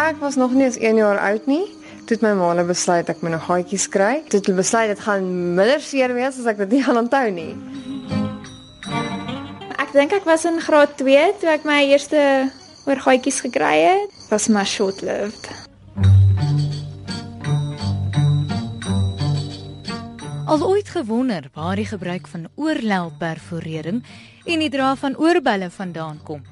Ek was nog nie eens 1 jaar oud nie. Toe het my ma nou besluit ek moet 'n gaatjies kry. Toe het hulle besluit dit gaan minder seer wees as ek dit nie gaan onthou nie. Ek dink ek was in graad 2 toe ek my eerste oorgaatjies gekry het. Was maar short-lived. Al ooit gewonder waar die gebruik van oorlelperforering en die dra van oorbelle vandaan kom.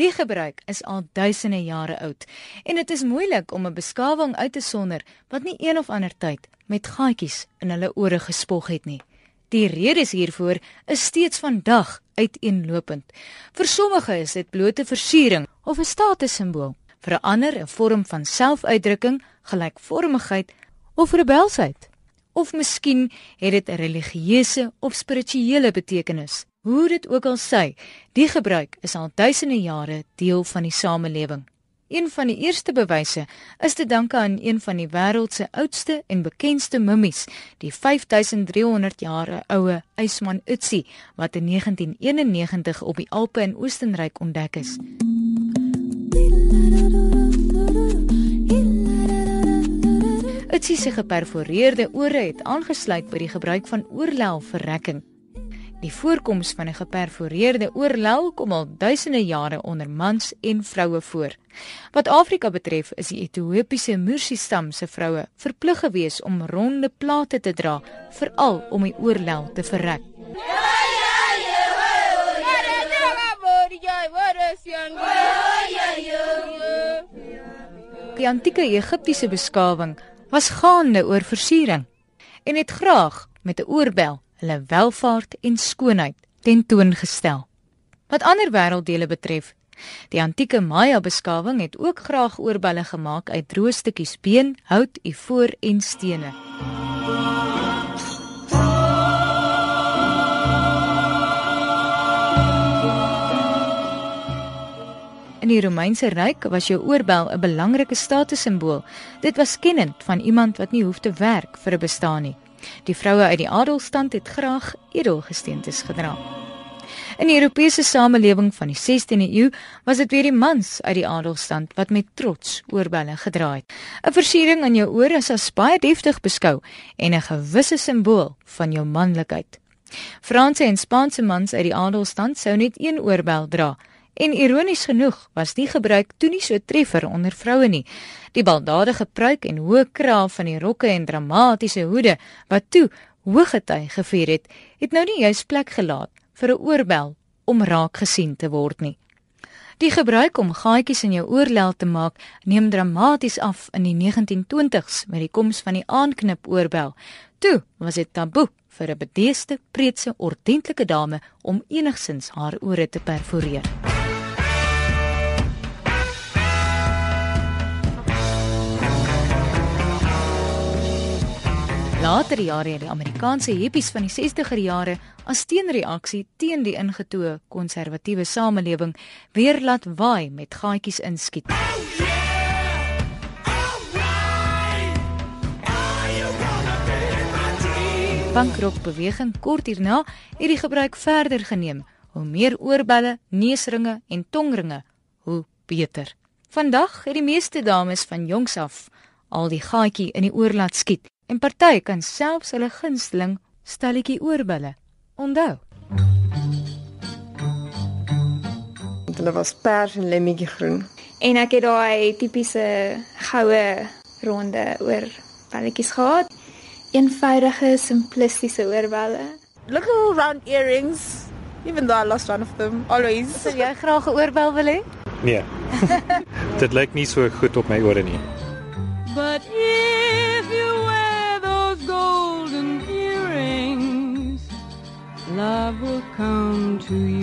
Die gebruik is al duisende jare oud en dit is moeilik om 'n beskawing uit te sonder wat nie een of ander tyd met gaatjies in hulle ore gespog het nie. Die redes hiervoor is steeds vandag uiteenlopend. Vir sommige is dit blote versiering of 'n statussimbool, vir ander 'n vorm van selfuitdrukking, gelykvormigheid of rebelsheid. Of miskien het dit 'n religieuse of spirituele betekenis. Hoe dit ook al sy, die gebruik is al duisende jare deel van die samelewing. Een van die eerste bewyse is te danke aan een van die wêreld se oudste en bekendste mummies, die 5300 jaar oue Eisman Utsi wat in 1991 op die Alpe in Oostenryk ontdek is. Utsi se geperforeerde ore het aangesluit by die gebruik van oorlel vir rekking. Die voorkoms van 'n geperforeerde oorlel kom al duisende jare onder mans en vroue voor. Wat Afrika betref, is die Ethiopiese Mursi stam se vroue verplig gewees om ronde plate te dra, veral om die oorlel te verrek. Die antieke Egiptiese beskawing was gaande oor versiering en het graag met 'n oorbel hulle welvaart en skoonheid tentoongestel. Wat ander wêrelddele betref, die antieke Maya beskawing het ook graag oorbelle gemaak uit droë stukkies been, hout, ivoor en stene. In die Romeinse ryk was jou oorbel 'n belangrike statussimbool. Dit was kennend van iemand wat nie hoef te werk vir 'n bestaan nie. Die vroue uit die adelstand het graag edelgesteentes gedra. In die Europese samelewing van die 16de eeu was dit weer die mans uit die adelstand wat met trots oorbelle gedra het. 'n Versiering aan jou ore is as baie deftig beskou en 'n gewisse simbool van jou manlikheid. Franse en Spaanse mans uit die adelstand sou net een oorbel dra. En ironies genoeg was die gebruik toe nie so treffer onder vroue nie. Die baldadige pruik en hoë kraag van die rokke en dramatiese hoede wat toe hoë gety gevier het, het nou nie juis plek gelaat vir 'n oorbel om raak gesien te word nie. Die gebruik om gaatjies in jou oorlel te maak neem dramaties af in die 1920s met die koms van die aanknip oorbel. Toe was dit taboe vir 'n bedeeste, preetse, ordentlike dame om enigsins haar ore te perforeer. Later jare het die Amerikaanse hippies van die 60er jare as teenreaksie teen die ingetoe konservatiewe samelewing weer laat waai met gaatjies inskiet. Bankrock beweging kort hierna het die gebruik verder geneem. Hoe meer oorbelle, neusringe en tongringe, hoe beter. Vandag het die meeste dames van jongs af al die gaatjie in die oor laat skiet en party kan selfs hulle gunsteling stelletjie oorbille onthou. Hulle was pers en lemmetjie groen. En ek het daai tipiese goue ronde oor balletjies gehad. Eenvoudige, simplistiese oorbelle. Little round earrings, even though I lost one of them always. Sou jy graag 'n oorbel wil hê? Nee. Dit lyk nie so goed op my ore nie. But to you.